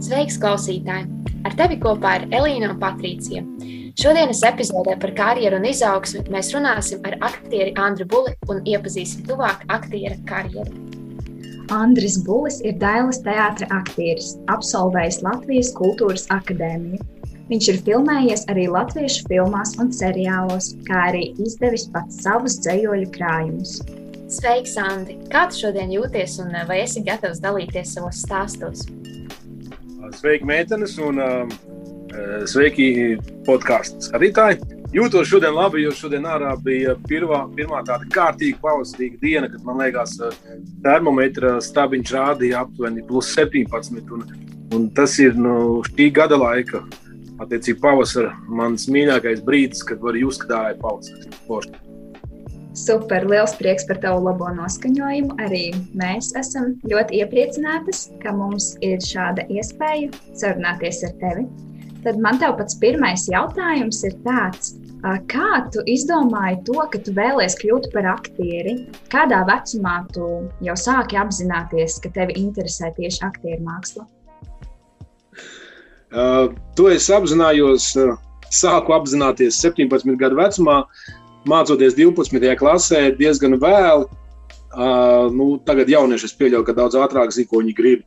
Sveiks, klausītāji! Ar tevi kopā ir Elīna un Patricija. Šodienas epizodē par karjeru un izaugsmi mēs runāsim ar aktieri Andru Buli un iepazīsim tuvāk aktiera karjeru. Andris Bulis ir Dailas teātris aktieris, absolvējis Latvijas Kultūras Akadēmiju. Viņš ir filmējies arī latviešu filmās un seriālos, kā arī izdevis pats savus dzējoļu krājumus. Sveiks, Andi! Kā tu šodien jūties un vai esi gatavs dalīties savos stāstos? Sveiki, meitenes, un uh, sveiki, podkāstu skatītāji. Jūtos šodien labi, jo šodien ārā bija pirmā, pirmā tāda kārtīga pavasarīga diena, kad man liekas, termometra stabiņš rādīja aptuveni plus 17. Un, un tas ir no nu, šī gada laika, attiecīgi pavasara, mans mīļākais brīdis, kad var just, ka tā ir pavasaris. Super, liels prieks par tavu labo noskaņojumu. Arī mēs esam ļoti iepriecinātas, ka mums ir šāda iespēja sarunāties ar tevi. Tad man te pats pirmais jautājums ir tāds, kā tu izdomāji to, ka tu vēlēsies kļūt par aktieri? Kādā vecumā tu jau sāki apzināties, ka tevi interesē tieši aktieru māksla? Uh, to es apzinājos, uh, sāku apzināties 17 gadu vecumā. Uh, mācoties 12. klasē, diezgan vēlu. Uh, nu, tagad jaunieši es pieļauju, ka daudz ātrāk zina, ko viņi grib.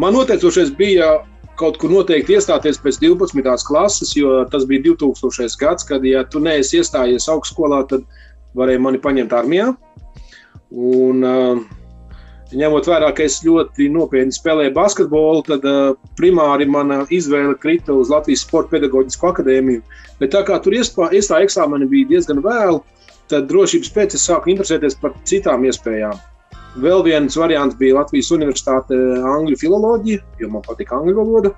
Man noteicošais bija kaut kur noteikti iestāties pēc 12. klases, jo tas bija 2000. gads, kad, ja tu neesi iestājies augstskolā, tad varēja mani paņemt armijā. Un, uh, ņemot vērā, ka es ļoti nopietni spēlēju basketbolu, tad uh, primāri mana izvēle krita uz Latvijas Sporta pedagoģisko akadēmiju. Bet tā kā tur iestāja eksāmeni bija diezgan vēlu, tad drošības pēc es sāku interesēties par citām iespējām. Vēl viens variants bija Latvijas Universitāte Angļu filoloģija, jo man patika angļu valoda.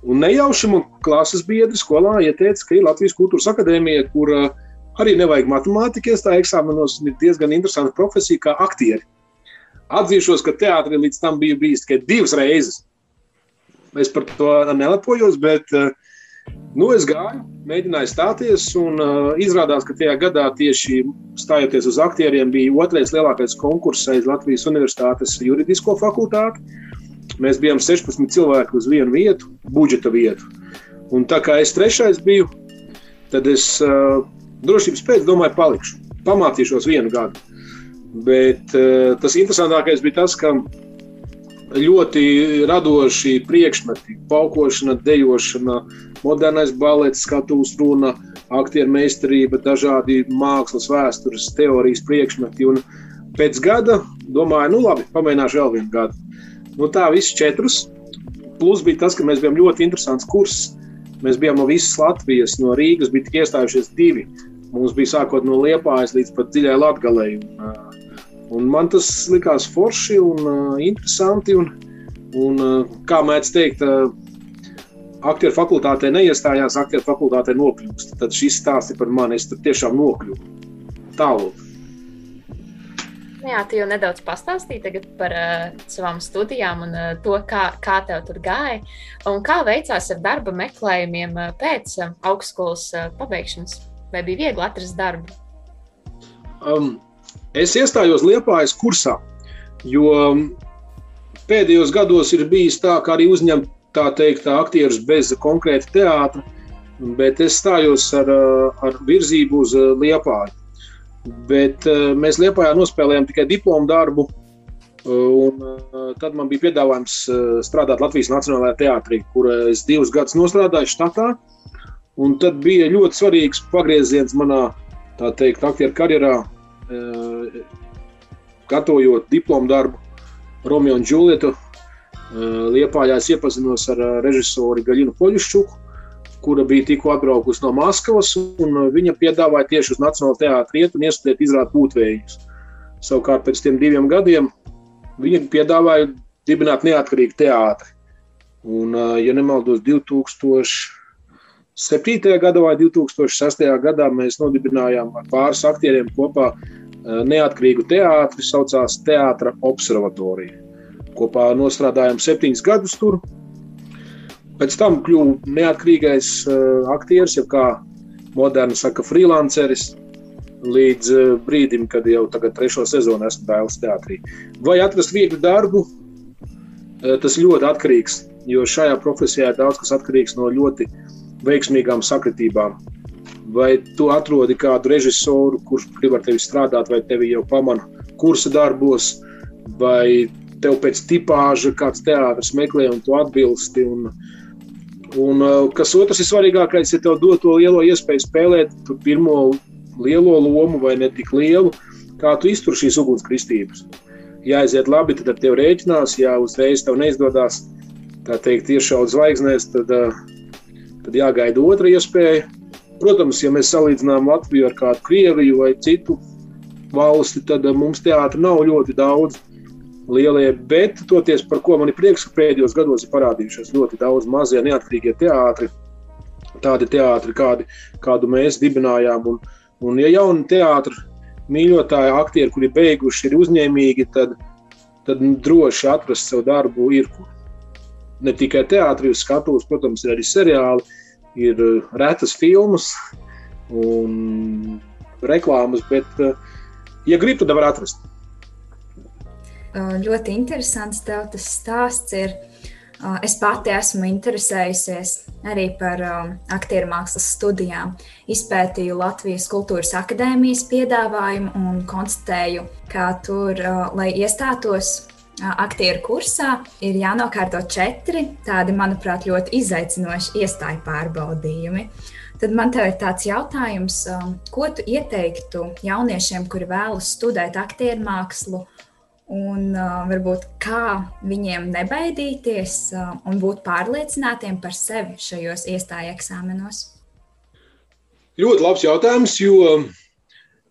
Un nejauši man klases biedri skolā ieteica, ka ir Latvijas Kultūras Akadēmija, kur uh, arī nevajag matemātiku iestāja eksāmenos, ir diezgan interesanta profesija kā aktieri. Atzīšos, ka teātrī līdz tam biju bijis tikai divas reizes. Es par to nelepojos, bet uh, nu, es gāju, mēģināju stāties. Un, uh, izrādās, ka tajā gadā tieši stājoties uz aktieriem, bija otrais lielākais konkurss aiz Latvijas Universitātes juridisko fakultāti. Mēs bijām 16 cilvēki uz vienu vietu, budžeta vietu. Un tā kā es trešais biju, tad es uh, drošības pēc domāju, palikšu. Pamācīšos vienu gadu. Bet uh, tas interesantākais bija tas, ka ļoti radoši priekšmeti, paukošana, dejošana, modernais balets, skatuves runa, aktieru meistarība, dažādi mākslas, vēstures, teorijas priekšmeti. Un pēc gada domāju, nu labi, pamēģināšu vēl vienu gadu. Nu, tā viss četrus. Plus bija tas, ka mēs bijām ļoti interesants kurs. Mēs bijām no visas Latvijas, no Rīgas bija tik iestājušies divi. Mums bija sākot no Liepājas līdz pat dziļai Latgalei. Un, Un man tas likās forši un uh, interesanti. Un, un, uh, kā mēdz teikt, uh, aktieru fakultātē neiestājās, aktieru fakultātē nokļūst. Tad šis stāsts ir par mani. Es tur tiešām nokļuvu tālāk. Nu jā, tu jau nedaudz pastāstīji par uh, savām studijām un uh, to, kā, kā tev tur gāja. Un kā veicās ar darba meklējumiem uh, pēc uh, augstskolas uh, pabeigšanas? Vai bija viegli atrast darbu? Um, Es iestājos Liepājas kursā, jo pēdējos gados ir bijis tā, ka arī uzņemt tā teikt, aktierus bez konkrēta teātra, bet es stājos ar, ar virzību uz Liepāju. Bet eh, mēs Liepājā nospēlējām tikai diplomu darbu, un eh, tad man bija piedāvājums eh, strādāt Latvijas Nacionālajā teātrī, kur es divus gadus nostrādāju štatā. Un tad bija ļoti svarīgs pagrieziens manā, tā teikt, aktieru karjerā, Eh, gatavojot diplomu darbu Romeo un Džulietu. Eh, Liepājā es iepazinos ar eh, režisoru Gaļinu Poļušķuku, kura bija tikko atbraukusi no Maskavas, un viņa piedāvāja tieši uz Nacionālo teātri iet un iestudēt izrādu būtvējus. Savukārt pēc tiem diviem gadiem viņa piedāvāja dibināt neatkarīgu teātri. Un, ja nemaldos, 2000. 7. gadā vai 2006. gadā mēs nodibinājām ar pāris aktieriem kopā Eh, neatkarīgu teātri, saucās Teātris observatorija. Kopā nostrādājām septiņus gadus tur. Pēc tam kļuvu neatkarīgais uh, aktieris, jau kā moderni saka, freelanceris, līdz uh, brīdim, kad jau tagad trešo sezonu esmu Dēls teātrī. Vai atrast vieglu darbu, uh, tas ļoti atkarīgs jo šajā profesijā daudz kas atkarīgs no ļoti veiksmīgām sakritībām. Vai tu atrodi kādu režisoru, kurš grib ar tevi strādāt, vai tevi jau pamana kursa darbos, vai tev pēc tipāža kāds teātris meklē un tu atbilsti. Un, un uh, kas otrs ir svarīgākais, ja tev dod to lielo iespēju spēlēt pirmo lielo lomu vai ne tik lielu, kā tu iztur šīs ugunskristības. Ja aiziet labi, tad ar tevi rēķinās, ja uzreiz tev neizdodas, tā teikt, iešaut zvaigznēs, tad, uh, tad jāgaida otra iespēja. Protams, ja mēs salīdzinām Latviju ar kādu Krieviju vai citu valsti, tad uh, mums teātris nav ļoti daudz lielie, bet toties, par ko man ir prieks, ka pēdējos gados ir parādījušies ļoti daudz mazie neatkarīgie teātri, tādi teātri, kādi, kādu mēs dibinājām. Un, un ja jauni teātri mīļotāji, aktieri, kuri beiguši, ir uzņēmīgi, tad, tad droši atrast savu darbu ir ne tikai teātris, uz skatuves, protams, ir arī seriāli, ir uh, retas filmas un reklāmas, bet, uh, ja grib, tad var atrast ļoti interesants tev tas stāsts ir. Es pati esmu interesējusies arī par aktieru mākslas studijām. Izpētīju Latvijas Kultūras Akadēmijas piedāvājumu un konstatēju, ka tur, lai iestātos aktieru kursā, ir jānokārto četri tādi, manuprāt, ļoti izaicinoši iestāju pārbaudījumi. Tad man te ir tāds jautājums, ko tu ieteiktu jauniešiem, kuri vēlas studēt aktieru mākslu, un uh, varbūt kā viņiem nebaidīties uh, un būt pārliecinātiem par sevi šajos iestāju eksāmenos? Ļoti labs jautājums, jo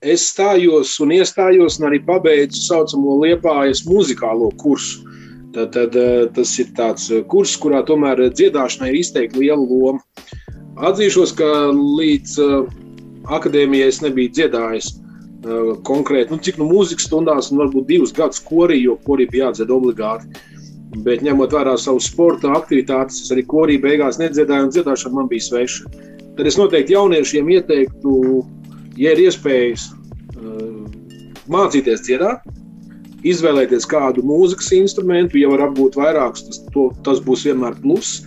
es stājos un iestājos un arī pabeidzu saucamo Liepājas muzikālo kursu. Tad, tad, tas ir tāds kurs, kurā tomēr dziedāšanai ir izteikti liela loma. Atzīšos, ka līdz akadēmijai es nebiju dziedājis konkrēti, nu, cik nu mūzikas stundās, un varbūt divus gadus korī, jo korī bija jādzed obligāti. Bet ņemot vērā savu sporta aktivitātes, es arī korī beigās nedziedāju, un dziedāšana man bija sveša. Tad es noteikti jauniešiem ieteiktu, ja ir iespējas mācīties dziedāt, izvēlēties kādu mūzikas instrumentu, ja var apgūt vairākus, tas, to, tas būs vienmēr pluss.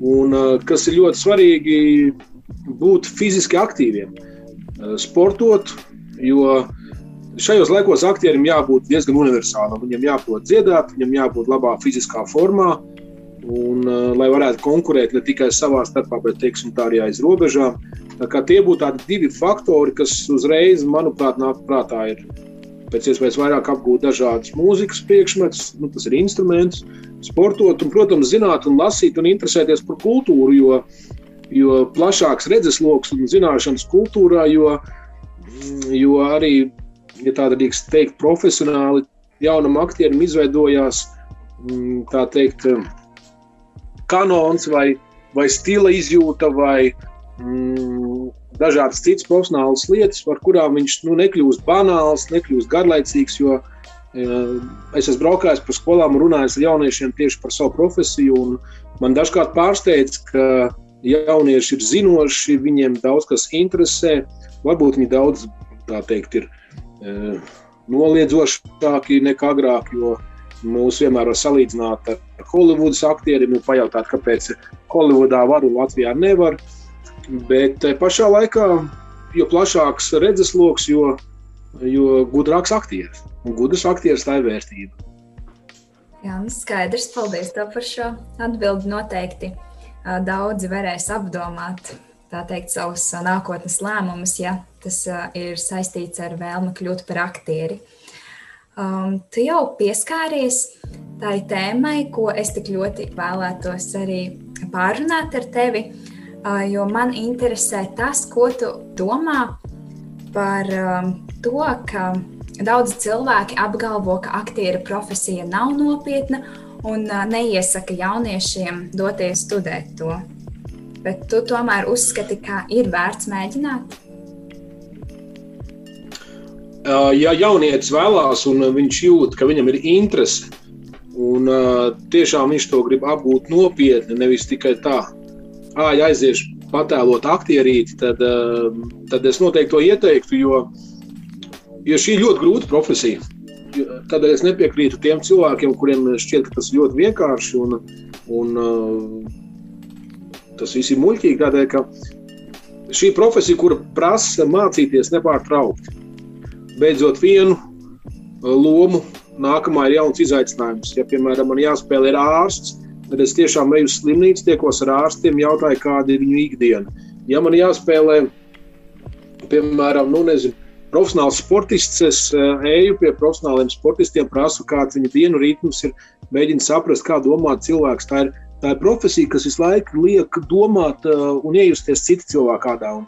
Un kas ir ļoti svarīgi, būt fiziski aktīviem, sportot, Jo šajos laikos aktierim jābūt diezgan universālam. Viņam jāprot dziedāt, viņam jābūt labā fiziskā formā. Un, uh, lai varētu konkurēt ne tikai savā starpā, bet teiksim, arī aiz robežām. Tie būtu tādi divi faktori, kas uzreiz, manuprāt, nāk prātā. Ir pēc iespējas vairāk apgūt dažādas mūzikas priekšmetus, nu, tas ir instruments, sportot, un, protams, zināt, un lasīt un interesēties par kultūru, jo, jo plašāks redzesloks un zināšanas kultūrā, jo uh, jo arī, ja tāda drīkst teikt, profesionāli jaunam aktierim izveidojās mm, tā teikt, kanons vai, vai stila izjūta vai mm, dažādas citas profesionālas lietas, par kurām viņš nu, nekļūst banāls, nekļūst garlaicīgs. Jo es esmu braukājis pa skolām un runājis ar jauniešiem tieši par savu profesiju. Man dažkārt pārsteidz, ka jaunieši ir zinoši, viņiem daudz kas interesē. Varbūt viņi daudz teikt, ir e, noliedzošāki nekā agrāk, jo mūs vienmēr var salīdzināt ar Holivudas aktieriem un pajautāt, kāpēc Holivudā var un Latvijā nevar. Bet pašā laikā, jo plašāks redzesloks, jo, jo gudrāks aktieris. Un gudrs aktieris tā ir vērtība. Jā, skaidrs. Paldies par šo atbildi. Noteikti daudzi varēs apdomāt teikt, savus nākotnes lēmumus, ja tas ir saistīts ar vēlmi kļūt par aktieri. Um, tu jau pieskāries tai tēmai, ko es tik ļoti vēlētos arī pārunāt ar tevi, uh, jo man interesē tas, ko tu domā par um, to, ka daudzi cilvēki apgalvo, ka aktiera profesija nav nopietna un uh, neiesaka jauniešiem doties studēt to bet tu tomēr uzskati, ka ir vērts mēģināt? Ja jaunietis vēlās un viņš jūt, ka viņam ir interese, un tiešām viņš to grib apgūt nopietni, nevis tikai tā, ah, ja aiziešu patēlot aktierīti, tad, tad es noteikti to ieteiktu, jo, jo šī ir ļoti grūta profesija. Tādēļ es nepiekrītu tiem cilvēkiem, kuriem šķiet, ka tas ir ļoti vienkārši. Un, Un, tas viss ir muļķīgi, tādēļ, ka šī profesija, kura prasa mācīties nepārtraukti, beidzot vienu lomu, nākamā ir jauns izaicinājums. Ja, piemēram, man jāspēlē ar ārsts, tad es tiešām eju uz slimnīcu, tiekos ar ārstiem, jautāju, kāda ir viņu ikdiena. Ja man jāspēlē, piemēram, nu, nezinu, profesionāls sportists, es eju pie profesionāliem sportistiem, prasu, kāds viņa dienu ritms ir, mēģinu saprast, kā domā cilvēks. Tā ir, tā ir profesija, kas visu laiku liek domāt uh, un iejusties citu cilvēku kādā. Un,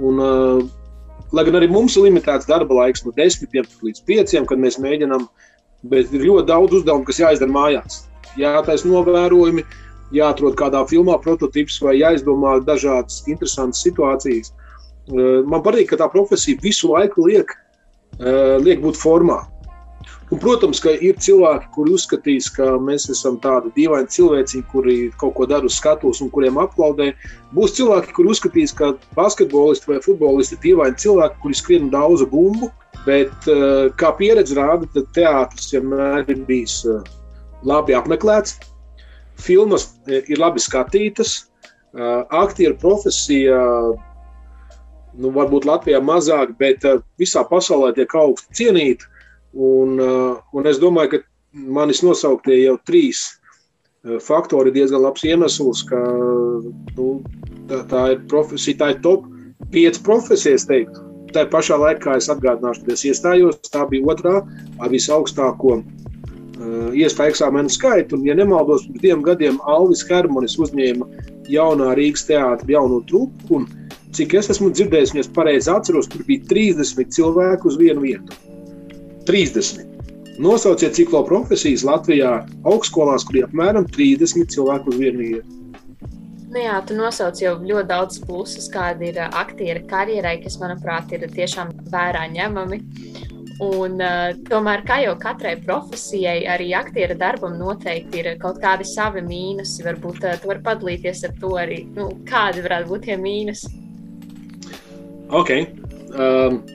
un, uh, lai gan arī mums ir limitēts darba laiks no 10 līdz 5, kad mēs mēģinām, bet ir ļoti daudz uzdevumu, kas jāizdara mājās. Jātaisa novērojumi, jāatrod kādā filmā prototyps vai jāizdomā dažādas interesantas situācijas. Uh, man patīk, ka tā profesija visu laiku liek, uh, liek būt formā. Un, protams, ka ir cilvēki, kuri uzskatīs, ka mēs esam tādi dīvaini cilvēci, kuri kaut ko dara uz skatuves un kuriem aplaudē. Būs cilvēki, kuri uzskatīs, ka basketbolisti vai futbolisti ir dīvaini cilvēki, kuri skrien daudz bumbu. Bet, eh, kā pieredze rāda, tad teātris vienmēr ir bijis eh, labi apmeklēts, filmas eh, ir labi skatītas, aktieru profesija nu, varbūt Latvijā mazāk, bet visā pasaulē tiek augstu cienīta. Un, uh, un es domāju, ka manis nosauktie jau trīs uh, faktori ir diezgan labs iemesls, ka nu, tā, tā ir profesija, tā ir top 5 profesijas, teiktu. Tā pašā laikā es atgādināšu, kad es iestājos, tā bija otrā ar visaugstāko uh, iestāju eksāmenu skaitu. Un, ja nemaldos, pirms diviem gadiem Alvis Hermanis uzņēma jaunā Rīgas teātra jauno trupu. Un, cik es esmu dzirdējis, ja es pareizi atceros, tur bija 30 cilvēku uz vienu vietu. 30. Nosauciet ciklo profesijas Latvijā augstskolās, kur ir apmēram 30 cilvēku uz vienu vietu. Nu jā, tu nosauc jau ļoti daudz plusus, kāda ir aktiera karjerai, kas, manuprāt, ir tiešām vērā ņemami. Un, uh, tomēr, kā jau katrai profesijai, arī aktiera darbam noteikti ir kaut kādi savi mīnusi. Varbūt uh, tu vari padalīties ar to arī, nu, kādi varētu būt tie mīnusi. Ok. Um, Eh,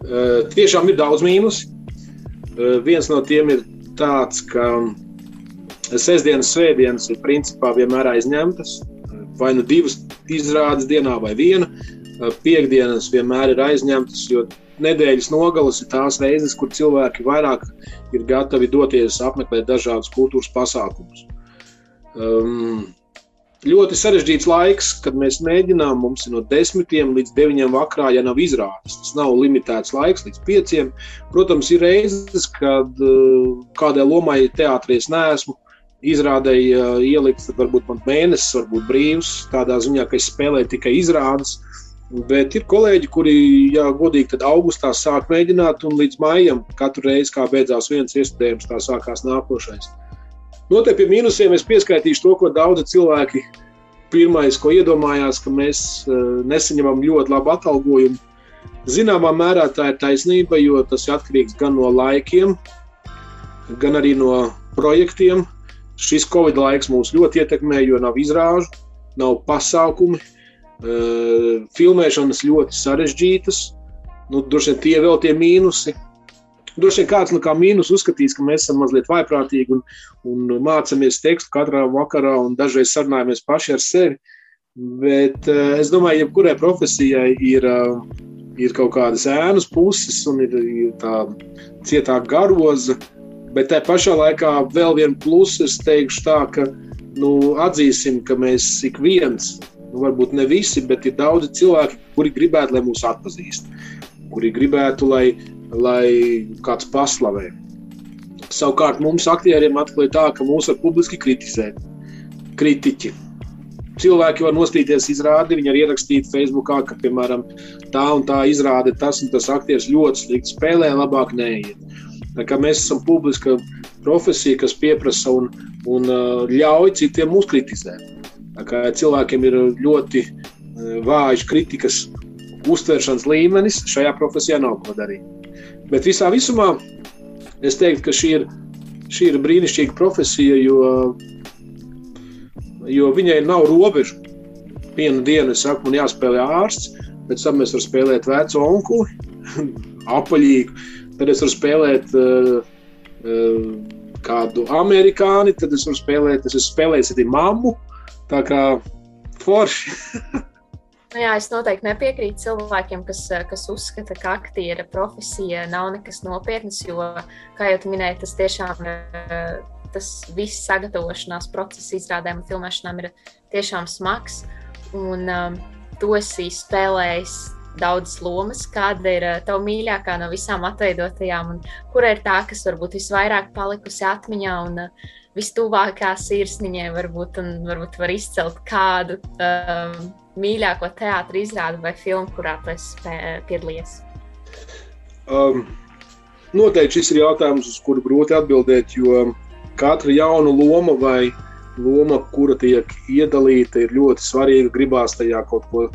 tiešām ir daudz mīnus. Eh, viens no tiem ir tāds, ka sestdienas, svētdienas ir principā vienmēr aizņemtas. Vai nu divas izrādes dienā, vai viena. Eh, Piektdienas vienmēr ir aizņemtas, jo nedēļas nogalas ir tās reizes, kur cilvēki vairāk ir gatavi doties apmeklēt dažādus kultūras pasākumus. Um, ļoti sarežģīts laiks, kad mēs mēģinām. Mums ir no 10 līdz 9 vakarā, ja nav izrādes. Tas nav limitēts laiks līdz 5. Protams, ir reizes, kad uh, kādai lomai teātrī es neesmu. Izrādēji uh, ielikts, tad varbūt man mēnesis, varbūt brīvs, tādā ziņā, ka es spēlēju tikai izrādes. Bet ir kolēģi, kuri, ja godīgi, tad augustā sāk mēģināt, un līdz maijam katru reizi, kā beidzās viens iestudējums, tā sākās nākošais. Noteikti pie mīnusiem es pieskaitīšu to, ko daudzi cilvēki pirmais, ko iedomājās, ka mēs uh, nesaņemam ļoti labu atalgojumu. Zināmā mērā tā ir taisnība, jo tas ir atkarīgs gan no laikiem, gan arī no projektiem. Šis Covid laiks mūs ļoti ietekmē, jo nav izrāžu, nav pasākumu, uh, filmēšanas ļoti sarežģītas. Nu, vien tie vēl tie mīnusi, Droši vien kāds no kā mīnus uzskatīs, ka mēs esam mazliet vaiprātīgi un, un mācāmies tekstu katrā vakarā un dažreiz sarunājamies paši ar sevi. Bet uh, es domāju, ka jebkurai profesijai ir, uh, ir kaut kādas ēnas puses un ir, ir tā cietā garoza. Bet tajā pašā laikā vēl viena plusa, es teikšu tā, ka nu, atzīsim, ka mēs ik viens, nu, varbūt ne visi, bet ir daudzi cilvēki, kuri gribētu, lai mūs atpazīst, kuri gribētu, lai lai kāds paslavē. Savukārt mums, aktieriem, atklāja tā, ka mūs var publiski kritizēt. Kritiķi. Cilvēki var nostīties izrādi, viņi var ierakstīt Facebook, ka, piemēram, tā un tā izrāde, tas un tas aktieris ļoti slikti spēlē, labāk neiet. Tā kā mēs esam publiska profesija, kas pieprasa un, un ļauj citiem mūs kritizēt. Tā kā cilvēkiem ir ļoti vājš kritikas uztveršanas līmenis, šajā profesijā nav ko darīt. Bet visā visumā es teiktu, ka šī ir, šī ir brīnišķīga profesija, jo, jo viņai nav robežu. Vienu dienu es saku, man jāspēlē ārsts, pēc tam es varu spēlēt veco onkuli, apaļīgu. Tad es varu spēlēt uh, uh, kādu amerikāni, tad es varu spēlēt, es esmu spēlējis arī mammu. Tā kā forši. Nu jā, es noteikti nepiekrītu cilvēkiem, kas, kas uzskata, ka aktiera profesija nav nekas nopietns, jo, kā jau minēji, tas tiešām tas viss sagatavošanās process izrādēm un filmēšanām ir tiešām smags. Un um, tu esi spēlējis daudzas lomas, kāda ir tava mīļākā no visām atveidotajām, un kura ir tā, kas varbūt visvairāk palikusi atmiņā un uh, vistuvākā sirsniņai, varbūt, un varbūt var izcelt kādu um, mīļāko teātris izrādi vai filmu, kurā tu esi piedalījies? Um, noteikti šis ir jautājums, uz kuru grūti atbildēt, jo katra jauna loma vai loma, kura tiek iedalīta, ir ļoti svarīga. Gribās tajā kaut ko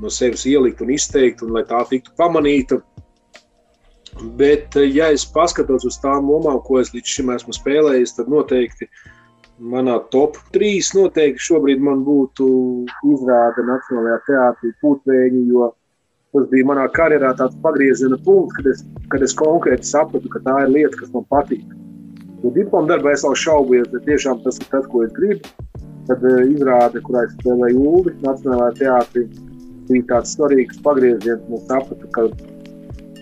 no sevis ielikt un izteikt, un lai tā tiktu pamanīta. Bet, ja es paskatos uz tām lomām, ko es līdz šim esmu spēlējis, tad noteikti manā top 3 noteikti šobrīd man būtu izrāde Nacionālajā teātrī Pūtvēņi, jo tas bija manā karjerā tāds pagrieziena punkts, kad es, kad es konkrēti sapratu, ka tā ir lieta, kas man patīk. Jo diplomu darbā es vēl šaubījos, bet tiešām tas ir tas, ko es gribu. Tad uh, izrāde, kurā es spēlēju Ulu Nacionālajā teātrī, bija tāds svarīgs pagrieziens. Es sapratu, ka,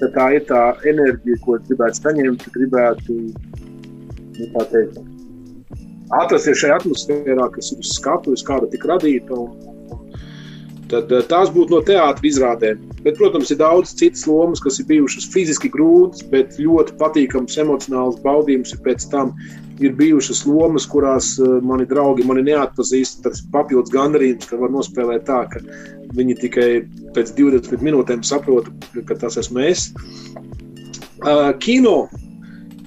ka tā ir tā enerģija, ko gribētu saņemt, gribētu, nu, teikt, atrasties šajā atmosfērā, kas ir uz skatuves, kāda tika radīta. Un, tad eh, tās būtu no teātras izrādēm. Bet, protams, ir daudz citas lomas, kas ir bijušas fiziski grūtas, bet ļoti patīkamas emocionāls baudījums. Pēc tam ir bijušas lomas, kurās eh, mani draugi mani neatpazīst. Tas papildus gandarījums, ka var nospēlēt tā, ka viņi tikai pēc 20 minūtēm saprot, ka tas esmu es. Uh, kino.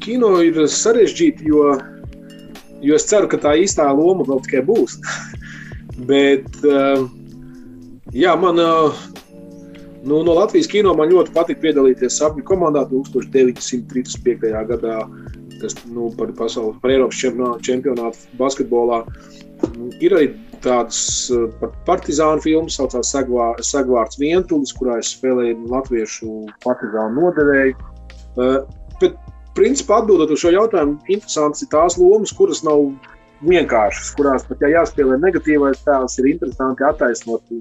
Kino ir sarežģīti, jo Jo es ceru, ka tā īstā loma vēl tikai būs. Bet, uh, jā, man nu, no Latvijas kino man ļoti patīk piedalīties sapņu komandā 1935. gadā, kas nu, par pasaules, par Eiropas čempionātu basketbolā. Ir arī tādas uh, par partizānu filmas, saucās Segvārds Vientulis, kurā es spēlēju latviešu partizānu nodevēju. Bet principā atbildot uz šo jautājumu, interesants ir tās lomas, kuras nav vienkāršas, kurās pat ja jāspēlē negatīvais tēls, ir interesanti attaisnot.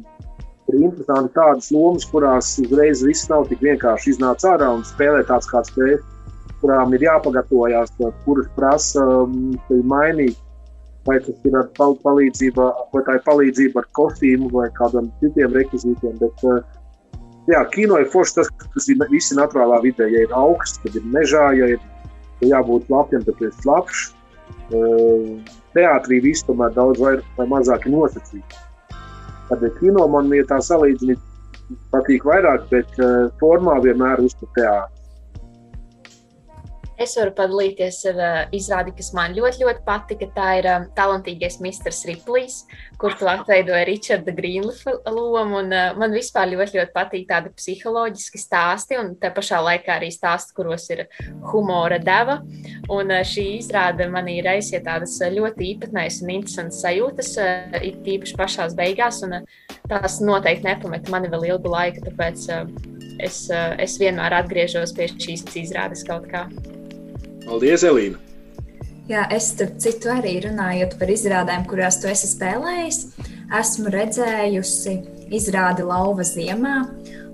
Ir interesanti tādas lomas, kurās uzreiz viss nav tik vienkārši iznāca ārā un spēlē tāds kāds spēles, kurām ir jāpagatavojas, kuras prasa um, mainīt. Vai tas ir ar palīdzību, vai tā ir palīdzība ar kostīmu vai kādiem citiem rekvizītiem. Bet, uh, Jā, kino ir forši tas, kas ir visi naturālā vidē. Ja ir augsts, tad ir mežā, ja ir ja jābūt lapiem, tad ir slapjš. Teātrī viss tomēr daudz vairāk vai mazāk ir nosacīts. Tad kino man ir tā salīdzinājumi patīk vairāk, bet formā vienmēr uztur teātris. Es varu padalīties ar uh, izrādi, kas man ļoti, ļoti patika. Tā ir um, talantīgais Mistrs Riplijs, kur tu atveidoji Richarda Grīnlifa lomu. Un, uh, man vispār ļoti, ļoti patīk tādi psiholoģiski stāsti, un tā pašā laikā arī stāsti, kuros ir humora deva. Un uh, šī izrāde manī reizē tādas ļoti īpatnējas un interesantas sajūtas, uh, it īpaši pašās beigās, un uh, tās noteikti nepameta mani vēl ilgu laiku, tāpēc uh, es, uh, es vienmēr atgriežos pie šīs izrādes kaut kā. Paldies, Elīna! Jā, es starp citu arī runājot par izrādēm, kurās tu esi spēlējis, esmu redzējusi izrādi Lauva ziemā.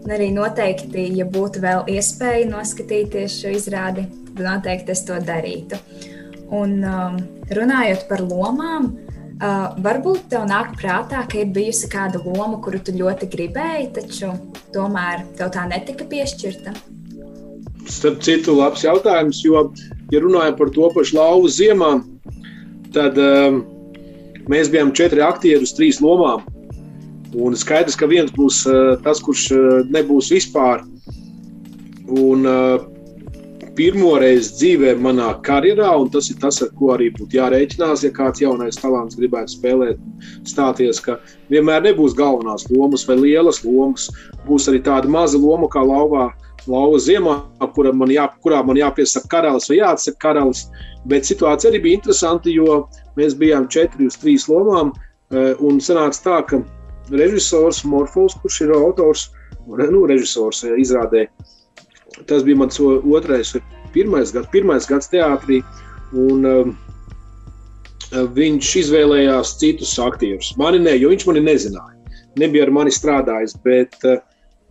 Un arī noteikti, ja būtu vēl iespēja noskatīties šo izrādi, tad noteikti es to darītu. Un um, runājot par lomām, uh, varbūt tev nāk prātā, ka ir bijusi kāda loma, kuru tu ļoti gribēji, taču tomēr tev tā netika piešķirta. Starp citu, labs jautājums, jo ja runājam par to pašu lauvu ziemā, tad um, mēs bijām četri aktieri uz trīs lomām. Un skaidrs, ka viens būs uh, tas, kurš uh, nebūs vispār. Un, uh, pirmo reizi dzīvē manā karjerā, un tas ir tas, ar ko arī būtu jārēķinās, ja kāds jaunais talants gribētu spēlēt, stāties, ka vienmēr nebūs galvenās lomas vai lielas lomas. Būs arī tāda maza loma kā lauvā lauva ziemā, kurā man, jā, kurā man jāpiesaka karalis vai jāatsaka karalis. Bet situācija arī bija interesanta, jo mēs bijām četri uz trīs lomām. Eh, un sanāca tā, ka režisors Morfovs, kurš ir autors, nu, režisors eh, izrādē, tas bija mans otrais, pirmais gads, pirmais gads teātrī. Un, uh, viņš izvēlējās citus aktierus. Mani ne, jo viņš mani nezināja. Nebija ar mani strādājis, bet, uh,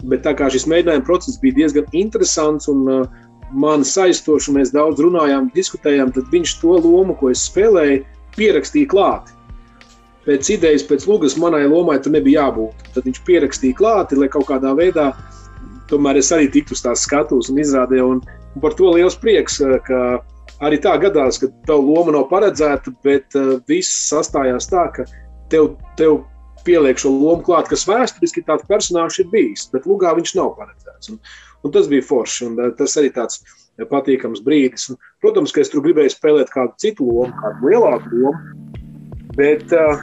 bet tā kā šis mēģinājuma process bija diezgan interesants un uh, man saistošs, un mēs daudz runājām, diskutējām, tad viņš to lomu, ko es spēlēju, pierakstīja klāt. Pēc idejas, pēc lūgas manai lomai tur nebija jābūt. Tad viņš pierakstīja klāti, lai kaut kādā veidā tomēr es arī tiktu uz tās skatuves un izrādīju. Un, un par to liels prieks, ka arī tā gadās, ka tava loma nav paredzēta, bet uh, viss sastājās tā, ka tev, tev pieliek šo lomu klāt, kas vēsturiski tāds personāžs ir bijis, bet lugā viņš nav paredzēts. Un, un tas bija forši, un uh, tas arī tāds patīkams brīdis. Un, protams, ka es tur gribēju spēlēt kādu citu lomu, kādu lielāku lomu, bet uh,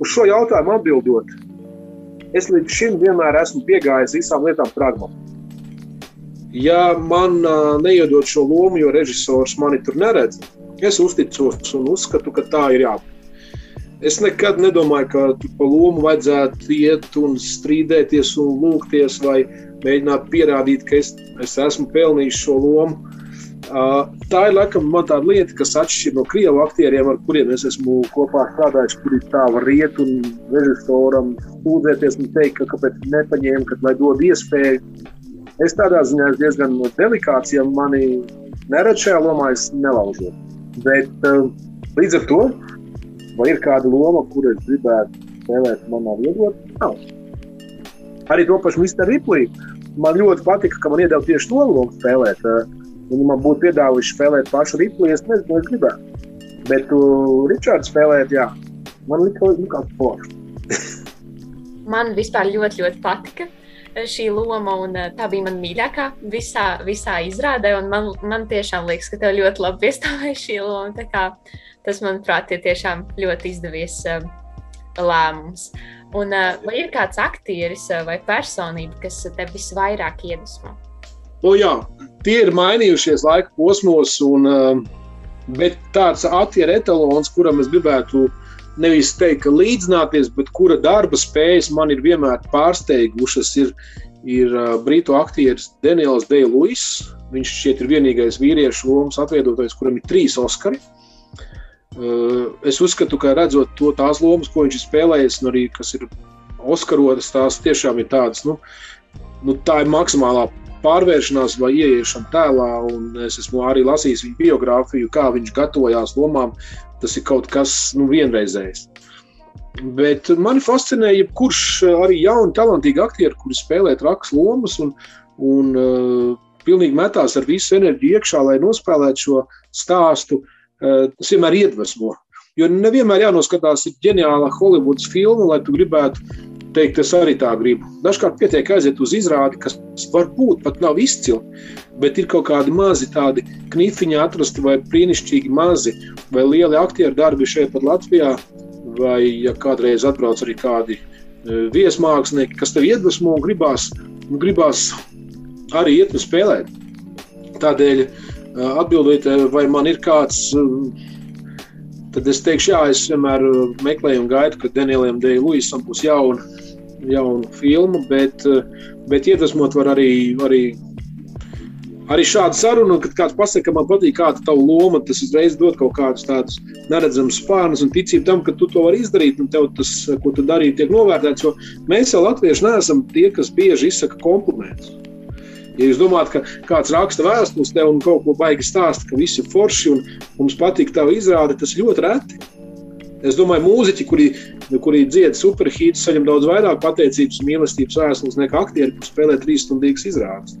uz šo jautājumu atbildot, es līdz šim vienmēr esmu piegājis visām lietām pragmatiski. Ja man neiedod šo lomu, jo režisors mani tur neredz, es uzticos un uzskatu, ka tā ir jābūt. Es nekad nedomāju, ka pa lomu vajadzētu iet un strīdēties un lūgties vai mēģināt pierādīt, ka es, es esmu pelnījis šo lomu. Tā ir laikam tāda lieta, kas atšķiras no krievu aktieriem, ar kuriem es esmu kopā strādājis. Kur ir tā, var iet un režisoram sūdzēties un teikt, ka kāpēc nepaņēma, kad lai dod iespēju. Es tādā ziņā esmu diezgan delikāts, ja mani neredz šajā lomā, es nelaužu. Bet līdz ar to, vai ir kāda loma, kur es gribētu spēlēt, man nav iedot, nav. Arī to pašu Mr. Ripley. Man ļoti patika, ka man iedeva tieši to lomu spēlēt. Viņi man būtu piedāvājuši spēlēt pašu Ripley, es nezinu, ko es gribētu. Bet uh, Ričards spēlēt, jā, man likās forši. man vispār ļoti, ļoti patika šī loma, un tā bija mana mīļākā visā, visā izrādē. Man, man tiešām liekas, ka tev ļoti labi piestāvēja šī loma. Kā, tas, manuprāt, ir tiešām ļoti izdevies uh, lēmums. Un, uh, vai ir kāds aktieris vai personība, kas tev visvairāk iedvesmo? O, jā, tie ir mainījušies laika posmos, un, um, bet tāds aktieru etalons, kuram es gribētu nevis teikt, ka līdzināties, bet kura darba spējas man ir vienmēr pārsteigušas, ir, ir brītu aktieris Daniels Deiluis. Viņš šķiet ir vienīgais vīriešu lomas atveidotais, kuram ir trīs Oskari. Uh, es uzskatu, ka redzot to tās lomas, ko viņš ir spēlējis, un arī kas ir Oskarotas, tās tiešām ir tādas, nu, nu tā ir maksimālā pārvēršanās vai ieiešana tēlā, es esmu arī lasījis viņa biogrāfiju, kā viņš gatavojās lomām. Tas ir kaut kas nu, vienreizējs. Bet mani fascinē, jebkurš arī jauni, talantīgi aktieri, kuri spēlē trakas lomas un, un uh, pilnīgi metās ar visu enerģiju iekšā, lai nospēlētu šo stāstu. Uh, tas vienmēr iedvesmo. Jo nevienmēr jānoskatās ģeniāla Holivudas filma, lai tu gribētu teikt, es arī tā gribu. Dažkārt pietiek aiziet uz izrādi, kas varbūt pat nav izcili, bet ir kaut kādi mazi tādi knifiņi atrasti vai brīnišķīgi mazi vai lieli aktieru darbi šeit pat Latvijā, vai ja kādreiz atbrauc arī kādi e, viesmākslinieki, kas tev iedvesmo un gribās, un gribās arī iet un spēlēt. Tādēļ e, atbildot, e, vai man ir kāds tad es teikšu, jā, es vienmēr meklēju un gaidu, ka Danielam Dēļ Luisam būs jauna jaunu filmu, bet, bet iedvesmot var arī, arī, arī šādu sarunu, kad kāds pasaka, ka man patīk kāda tava loma, tas uzreiz dod kaut kādus tādus neredzamus spārnus un ticību tam, ka tu to vari izdarīt un tev tas, ko tu darīji, tiek novērtēts, jo mēs jau latvieši neesam tie, kas bieži izsaka komplimentus. Ja jūs domājat, ka kāds raksta vēstules tev un kaut ko baigi stāsta, ka viss ir forši un mums patīk tā izrāde, tas ļoti reti. Es domāju, mūziķi, kuri, kuri dzied superhītus, saņem daudz vairāk pateicības un mīlestības vēstules nekā aktieri, kuriem spēlē trīs stundīgas izrādes.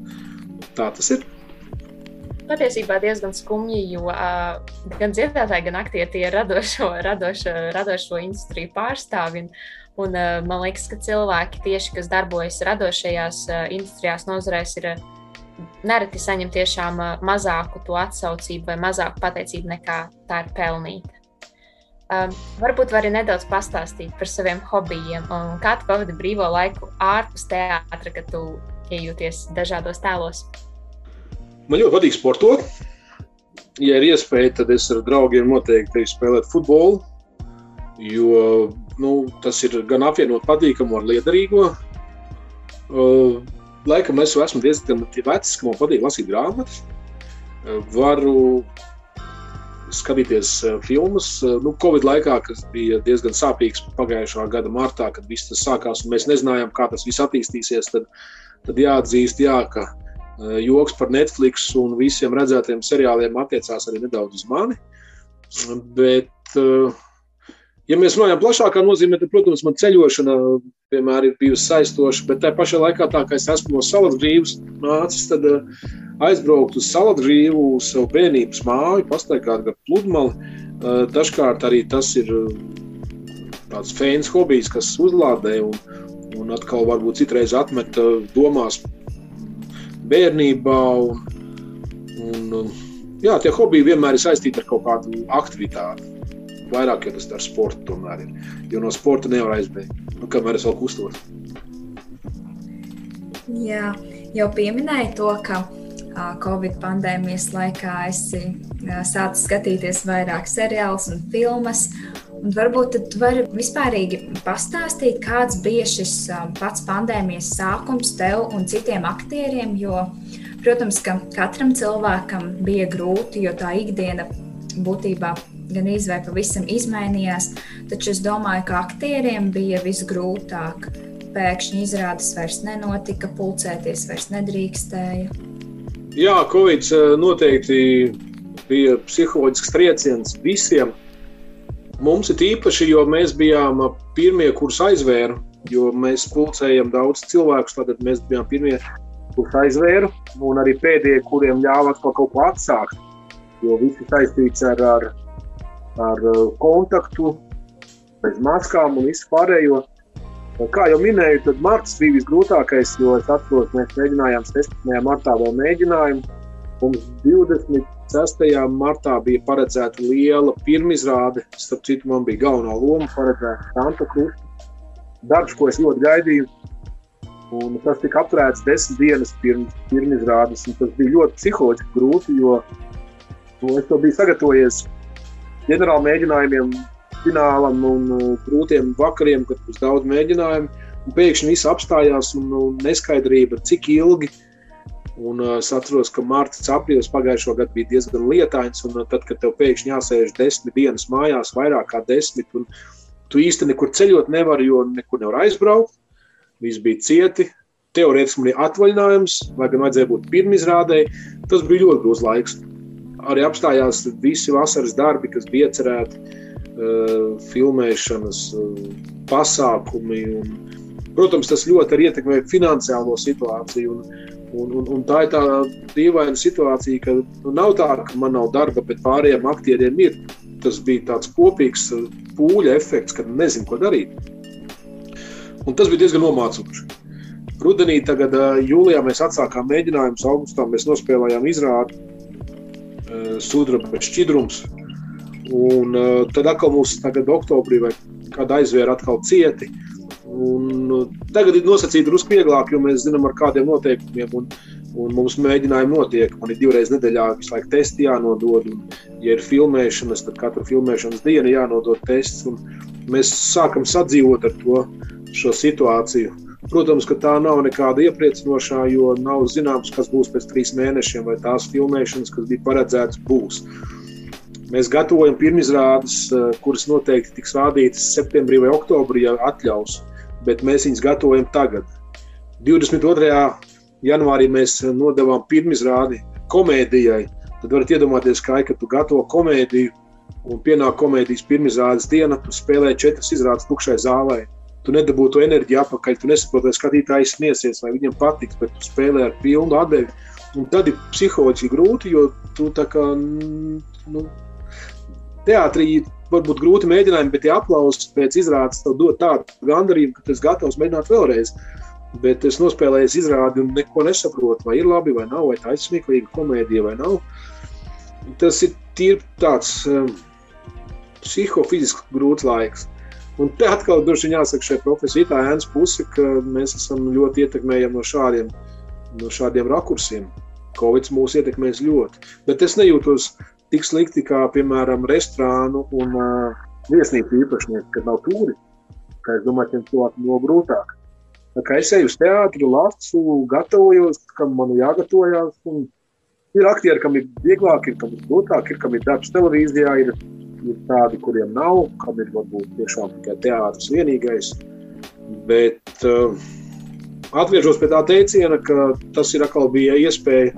Tā tas ir. Patiesībā diezgan skumji, jo uh, gan dziedātāji, gan aktieri ir radošo, radošo, radošo industriju pārstāvji. Un, un, uh, man liekas, ka cilvēki, tieši, kas darbojas radošajās uh, industrijās, nozarēs, ir uh, nereti saņem tiešām mazāku to atsaucību vai mazāku pateicību nekā tā ir pelnīta. Um, varbūt vari nedaudz pastāstīt par saviem hobijiem un kā tu pavadi brīvo laiku ārpus teātra, kad tu iejūties dažādos tēlos. Man ļoti patīk sportot. Ja ir iespēja, tad es ar draugiem noteikti spēlētu futbolu. Jo nu, tas ir gan apvienot patīkamu ar liederīgo. Uh, laikam es esmu diezgan vecs, ka man patīk lasīt grāmatas. Uh, varu skatīties filmas. Nu, Covid laikā, kas bija diezgan sāpīgs pagājušā gada martā, kad viss tas sākās un mēs nezinājām, kā tas viss attīstīsies, tad, tad jāatzīst, jā, ka joks par Netflix un visiem redzētiem seriāliem attiecās arī nedaudz uz mani. Bet, ja mēs runājam plašākā nozīmē, tad, protams, man ceļošana vienmēr ir bijusi saistoša, bet tajā pašā laikā, tā kā es esmu no salas brīvas nācis, tad aizbraukt uz saladrīvu, uz savu bērnības māju, pastaigāt gar pludmali. Dažkārt arī tas ir tāds fēns hobijs, kas uzlādē un, un atkal varbūt citreiz atmet domās bērnībā. Un, un, jā, tie hobiji vienmēr ir saistīti ar kaut kādu aktivitāti. Vairāk jau tas ar sportu tomēr ir. Jo no sporta nevar aizbēgt, nu, kamēr es vēl kustos. Jā, jau pieminēju to, ka Covid pandēmijas laikā esi sācis skatīties vairāk seriālus un filmas. Un varbūt tu vari vispārīgi pastāstīt, kāds bija šis pats pandēmijas sākums tev un citiem aktieriem. Jo, protams, ka katram cilvēkam bija grūti, jo tā ikdiena būtībā gan izvēle pavisam izmainījās. Taču es domāju, ka aktieriem bija visgrūtāk. Pēkšņi izrādes vairs nenotika, pulcēties vairs nedrīkstēja. Jā, Covid eh, noteikti bija psiholoģisks trieciens visiem. Mums ir īpaši, jo mēs bijām pirmie, kurus aizvēra, jo mēs pulcējam daudz cilvēku. Tad mēs bijām pirmie, kurus aizvēra, un arī pēdējie, kuriem ļāva atkal kaut ko atsākt. Jo viss ir saistīts ar, ar, ar eh, kontaktu, bez maskām un visu pārējo. Kā jau minēju, tad marts bija visgrūtākais, jo es atceros, mēs mēģinājām 16. martā vēl mēģinājumu. Mums 26. martā bija paredzēta liela pirmizrāde. Starp citu, man bija galvenā loma paredzēta Santa Krusta. Darbs, ko es ļoti gaidīju. Un tas tika apturēts desmit dienas pirms pirmizrādes. Tas bija ļoti psiholoģiski grūti, jo nu, es to biju sagatavojies ģenerāla mēģinājumiem finālam un uh, grūtiem vakariem, kad būs daudz mēģinājumu. Pēkšņi viss apstājās un, un neskaidrība, cik ilgi. Un, uh, es atceros, ka Mārcis Aprīlis pagājušo gadu bija diezgan lietains. Un, uh, tad, kad tev pēkšņi jāsēž desmit dienas mājās, vairāk kā desmit, un tu īsti nekur ceļot nevari, jo nekur nevar aizbraukt. Viss bija cieti. Teorētiski man bija atvaļinājums, vai gan vajadzēja būt pirmizrādēji. Tas bija ļoti grūts laiks. Arī apstājās visi vasaras darbi, kas bija iecerēti Eh, filmēšanas eh, pasākumi. Un, protams, tas ļoti arī ietekmē finansiālo situāciju. Un, un, un, un tā ir tā dīvaina situācija, ka nu, nav tā, ka man nav darba, bet pārējiem aktieriem ir. Tas bija tāds kopīgs eh, pūļa efekts, kad nezinu, ko darīt. Un tas bija diezgan nomācoši. Rudenī, tagad, jūlijā, mēs atsākām mēģinājumus, augustā mēs nospēlējām izrādi Sudraba šķidrums, Un uh, tad atkal mums tagad oktobrī vai kāda aizvēra atkal cieti. Un, uh, tagad ir nosacīti drusku vieglāk, jo mēs zinām, ar kādiem noteikumiem un, un mums mēģinājumi notiek. Man ir divreiz nedēļā visu laiku testi jānodod. Un, ja ir filmēšanas, tad katru filmēšanas dienu jānodod tests. Mēs sākam sadzīvot ar to šo situāciju. Protams, ka tā nav nekāda iepriecinošā, jo nav zināms, kas būs pēc trīs mēnešiem, vai tās filmēšanas, kas bija paredzētas, būs. Mēs gatavojam pirmizrādes, eh, kuras noteikti tiks rādītas septembrī vai oktobrī, ja atļaus, bet mēs viņus gatavojam tagad. 22. janvārī mēs nodevām pirmizrādi komēdijai. Tad varat iedomāties, kā ir, kad tu gatavo komēdiju un pienāk komēdijas pirmizrādes diena, tu spēlē četras izrādes tukšai zālē. Tu nedabū to enerģiju apakaļ, tu nesaproti, vai skatītājs smiesies, vai viņam patiks, bet tu spēlē ar pilnu atdevi. Un tad ir psiholoģiski grūti, jo tu tā kā nu, teātrī varbūt grūti mēģinājumi, bet tie aplausi pēc izrādes tev dod tādu gandarījumu, ka tu esi gatavs mēģināt vēlreiz. Bet es nospēlēju izrādi un neko nesaprotu, vai ir labi vai nav, vai tā ir smieklīga komēdija vai nav. Tas ir tīri tāds um, psihofizisks grūts laiks. Un te atkal droši vien jāsaka šai profesijai tā ēnas puse, ka mēs esam ļoti ietekmējami no šādiem, no šādiem rakursiem. Covid mūs ietekmēs ļoti. Bet es nejūtos tik slikti kā, piemēram, restorānu un uh, viesnīcu īpašnieki, kad nav tūri. Kā es domāju, tiem cilvēkiem vēl grūtāk. Tā kā es eju uz teātri, lasu, gatavojos, kam man jāgatavojās. Un, Ir aktieri, kam ir vieglāk, ir kam ir grūtāk, ir kam ir darbs televīzijā, ir, ir tādi, kuriem nav, kam ir varbūt tiešām tikai teātris vienīgais. Bet uh, atgriežos pie tā teiciena, ka tas ir atkal bija iespēja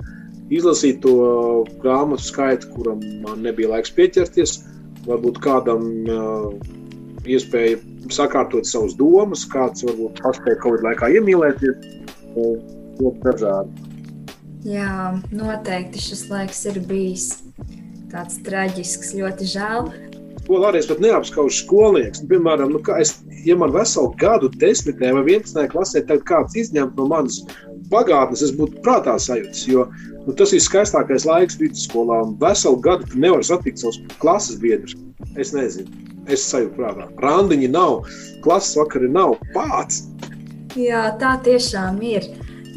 izlasīt to grāmatu skaitu, kuram man nebija laiks pieķerties. Varbūt kādam uh, iespēja sakārtot savas domas, kāds varbūt paspēja kaut kādā laikā iemīlēties. Ļoti dažādi. Jā, noteikti šis laiks ir bijis tāds traģisks, ļoti žēl. Es pat neapskaužu skolnieks. Nu, piemēram, nu, es, ja man veselu gadu, desmitē vai vienpadsmitē klasē, tad kāds izņemt no manas pagātnes, es būtu prātā sajūts. Jo nu, tas ir skaistākais laiks vidusskolā. Veselu gadu tu nevari satikt savus klases biedrus. Es nezinu, es sajūtu prātā. Randiņi nav, klases vakari nav pāts. Jā, tā tiešām ir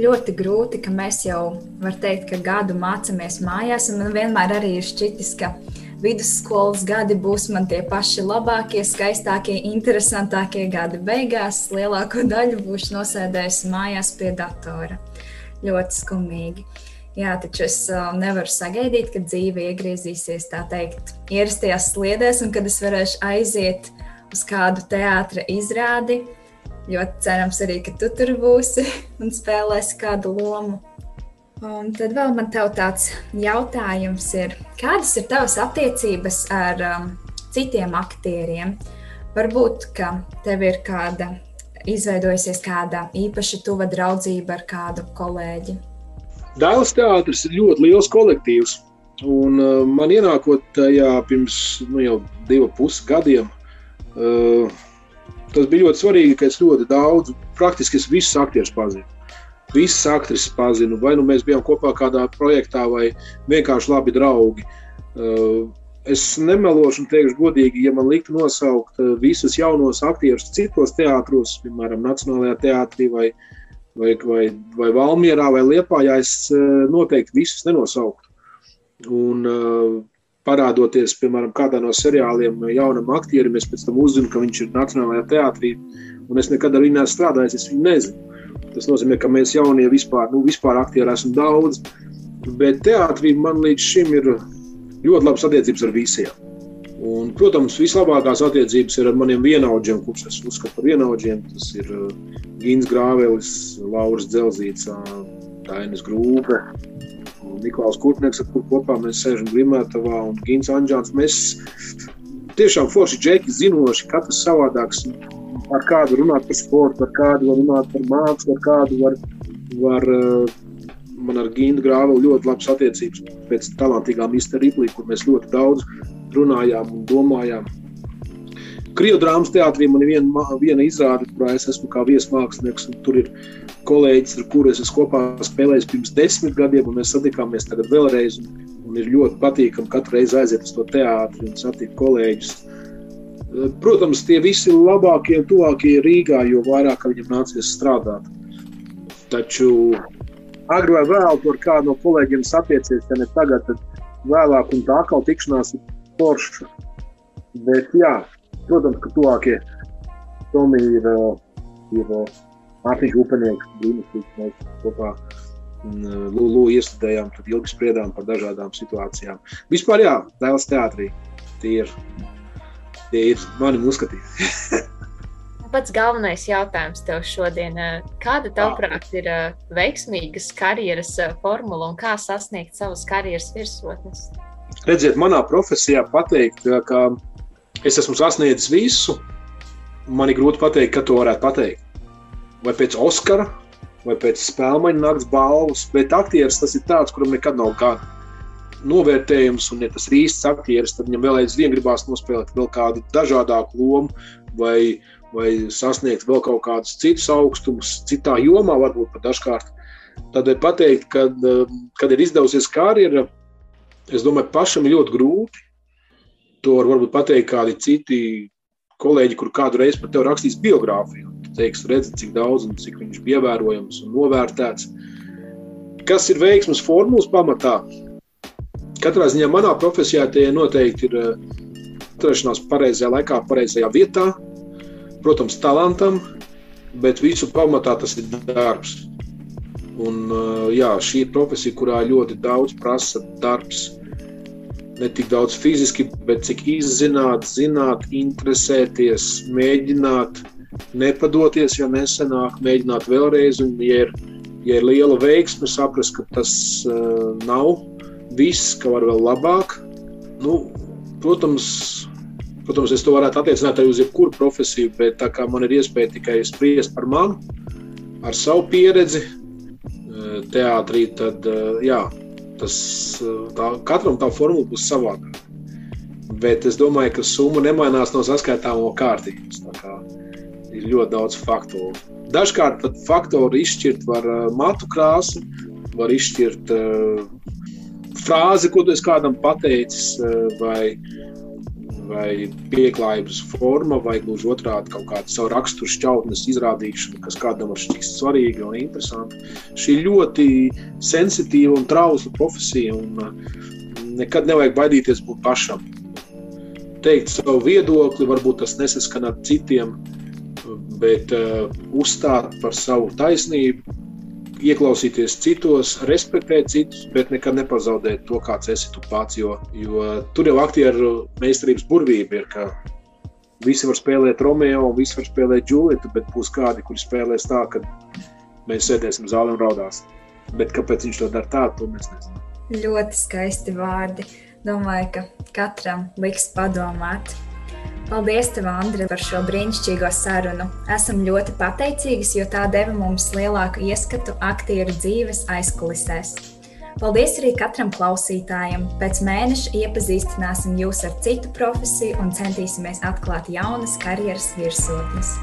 ļoti grūti, ka mēs jau, var teikt, ka gadu mācāmies mājās, un man vienmēr arī ir šķitis, ka vidusskolas gadi būs man tie paši labākie, skaistākie, interesantākie gadi. Beigās lielāko daļu būšu nosēdējusi mājās pie datora. Ļoti skumīgi. Jā, taču es uh, nevaru sagaidīt, kad dzīve iegriezīsies tā teikt, ierastajās sliedēs, un kad es varēšu aiziet uz kādu teātra izrādi, Ļoti cerams arī, ka tu tur būsi un spēlēsi kādu lomu. Un tad vēl man tāds jautājums ir, kādas ir tavas attiecības ar um, citiem aktieriem? Varbūt, ka tev ir kāda izveidojusies kāda īpaša tuva draudzība ar kādu kolēģi. Dēls teātris ir ļoti liels kolektīvs. Un, uh, man ienākot tajā pirms nu, jau divu pusi gadiem, uh, Tas bija ļoti svarīgi, ka es ļoti daudz, praktiski es visus aktierus pazinu. Visas aktrises pazinu, vai nu mēs bijām kopā kādā projektā, vai vienkārši labi draugi. Uh, es nemelošu un teikšu godīgi, ja man liktu nosaukt uh, visus jaunos aktierus citos teātros, piemēram, Nacionālajā teātrī vai, vai, vai, vai Valmierā vai Liepājā, es uh, noteikti visus nenosauktu. Un, parādoties, piemēram, kādā no seriāliem jaunam aktierim, es pēc tam uzzinu, ka viņš ir Nacionālajā teātrī, un es nekad ar viņu neesmu strādājis, es viņu nezinu. Tas nozīmē, ka mēs jaunie vispār, nu, vispār aktieri esam daudz, bet teātrī man līdz šim ir ļoti labas attiecības ar visiem. Un, protams, vislabākās attiecības ir ar maniem vienaudžiem, kurus es uzskatu par vienaudžiem. Tas ir uh, Gins Grāvelis, Lauris Dzelzīts, uh, Dainis Grūpe, Niklaus Kurtnieks, ar kur kopā mēs sēžam Grimētavā un Gins Anģāns. Mēs tiešām forši džeki zinoši, katrs savādāks. Ar kādu runāt par sportu, ar kādu runāt par mākslu, ar kādu var, var eh, man ar Gintu Grāvelu ļoti labas attiecības pēc talantīgā Mr. Riplī, kur mēs ļoti daudz runājām un domājām. Krievijas drāmas teātrī man ir viena, viena izrāde, kurā es esmu kā viesmākslinieks. Tur ir kolēģis, ar kuru es esmu kopā spēlējis pirms desmit gadiem, un mēs satikāmies tagad vēlreiz. Un, un ir ļoti patīkami katru reizi aiziet uz to teātri un satikt kolēģus. Protams, tie visi labākie tuvākie Rīgā, jo vairāk viņam nācies strādāt. Taču agri vai vēlu tur kādu no kolēģiem satiecies, ja ne tagad, tad vēlāk un tā atkal tikšanās ir forša. Bet jā, protams, ka tuvākie Tomija ir, ir Mārtiņš Upenieks, brīnišķīgs. Mēs kopā Lūlu iestudējām, tad ilgi spriedām par dažādām situācijām. Vispār, jā, dēls teātrī. Tie ir, tie ir mani uzskatīti. Pats galvenais jautājums tev šodien. Kāda, tavuprāt, ir veiksmīgas karjeras formula un kā sasniegt savas karjeras virsotnes? Redziet, manā profesijā pateikt, ka es esmu sasniedzis visu, man ir grūti pateikt, ka to varētu pateikt vai pēc Oskara, vai pēc spēļu nakts balvas, bet aktieris tas ir tāds, kuram nekad nav gana. Novērtējums, un, ja tas ir īsts aktieris, tad viņam vēl aizvien gribās nospēlēt vēl kādu dažādāku lomu, vai, vai sasniegt vēl kaut kādus citus augstumus, citā jomā, varbūt pat dažkārt. Ir pateikt, kad, kad ir izdevusies karjera, es domāju, pašam ļoti grūti. To var varbūt pateikt kādi citi kolēģi, kur kādu reizi par tevi rakstīs biogrāfiju teiks, redzi, cik daudz un cik viņš bija ievērojams un novērtēts. Kas ir veiksmes formulas pamatā? Katrā ziņā manā profesijā tie noteikti ir eh, atrašanās pareizajā laikā, pareizajā vietā, protams, talantam, bet visu pamatā tas ir darbs. Un, jā, šī ir profesija, kurā ļoti daudz prasa darbs. Ne tik daudz fiziski, bet cik izzināt, zināt, interesēties, mēģināt, nepadoties, ja nesenāk, mēģināt vēlreiz. Un, ja ir, ja ir liela veiksme, saprast, ka tas uh, nav viss, ka var vēl labāk. Nu, protams, protams, es to varētu attiecināt arī uz jebkuru profesiju, bet tā kā man ir iespēja tikai spriest par mani, ar savu pieredzi, teātrī, tad jā, tas, tā, katram tā formula būs savādāka. Bet es domāju, ka summa nemainās no saskaitāmo kārtības. Ir ļoti daudz faktoru. Dažkārt pat faktoru izšķirt var matu krāsu, var izšķirt uh, frāzi, ko tu kādam pateicis, vai vai pieklājības forma, vai gluži otrādi kaut kāda savu raksturu šķautnes izrādīšana, kas kādam var šķist svarīga un interesanta. Šī ļoti sensitīva un trausla profesija, un uh, nekad nevajag baidīties būt pašam. Teikt savu viedokli, varbūt tas nesaskan ar citiem, bet uh, uzstāt par savu taisnību, ieklausīties citos, respektēt citus, bet nekad nepazaudēt to, kāds esi tu pats. Jo, jo tur jau aktieru meistarības burvība ir, ka visi var spēlēt Romeo un visi var spēlēt Džulietu, bet būs kādi, kuri spēlēs tā, ka mēs sēdēsim zālē un raudās. Bet kāpēc viņš to dara tā, to mēs nezinām. Ļoti skaisti vārdi. Domāju, ka katram liks padomāt. Paldies, tev, Andri, par šo brīnišķīgo sarunu. Esam ļoti pateicīgas, jo tā deva mums lielāku ieskatu aktieru dzīves aizkulisēs. Paldies arī katram klausītājam. Pēc mēneša iepazīstināsim jūs ar citu profesiju un centīsimies atklāt jaunas karjeras virsotnes.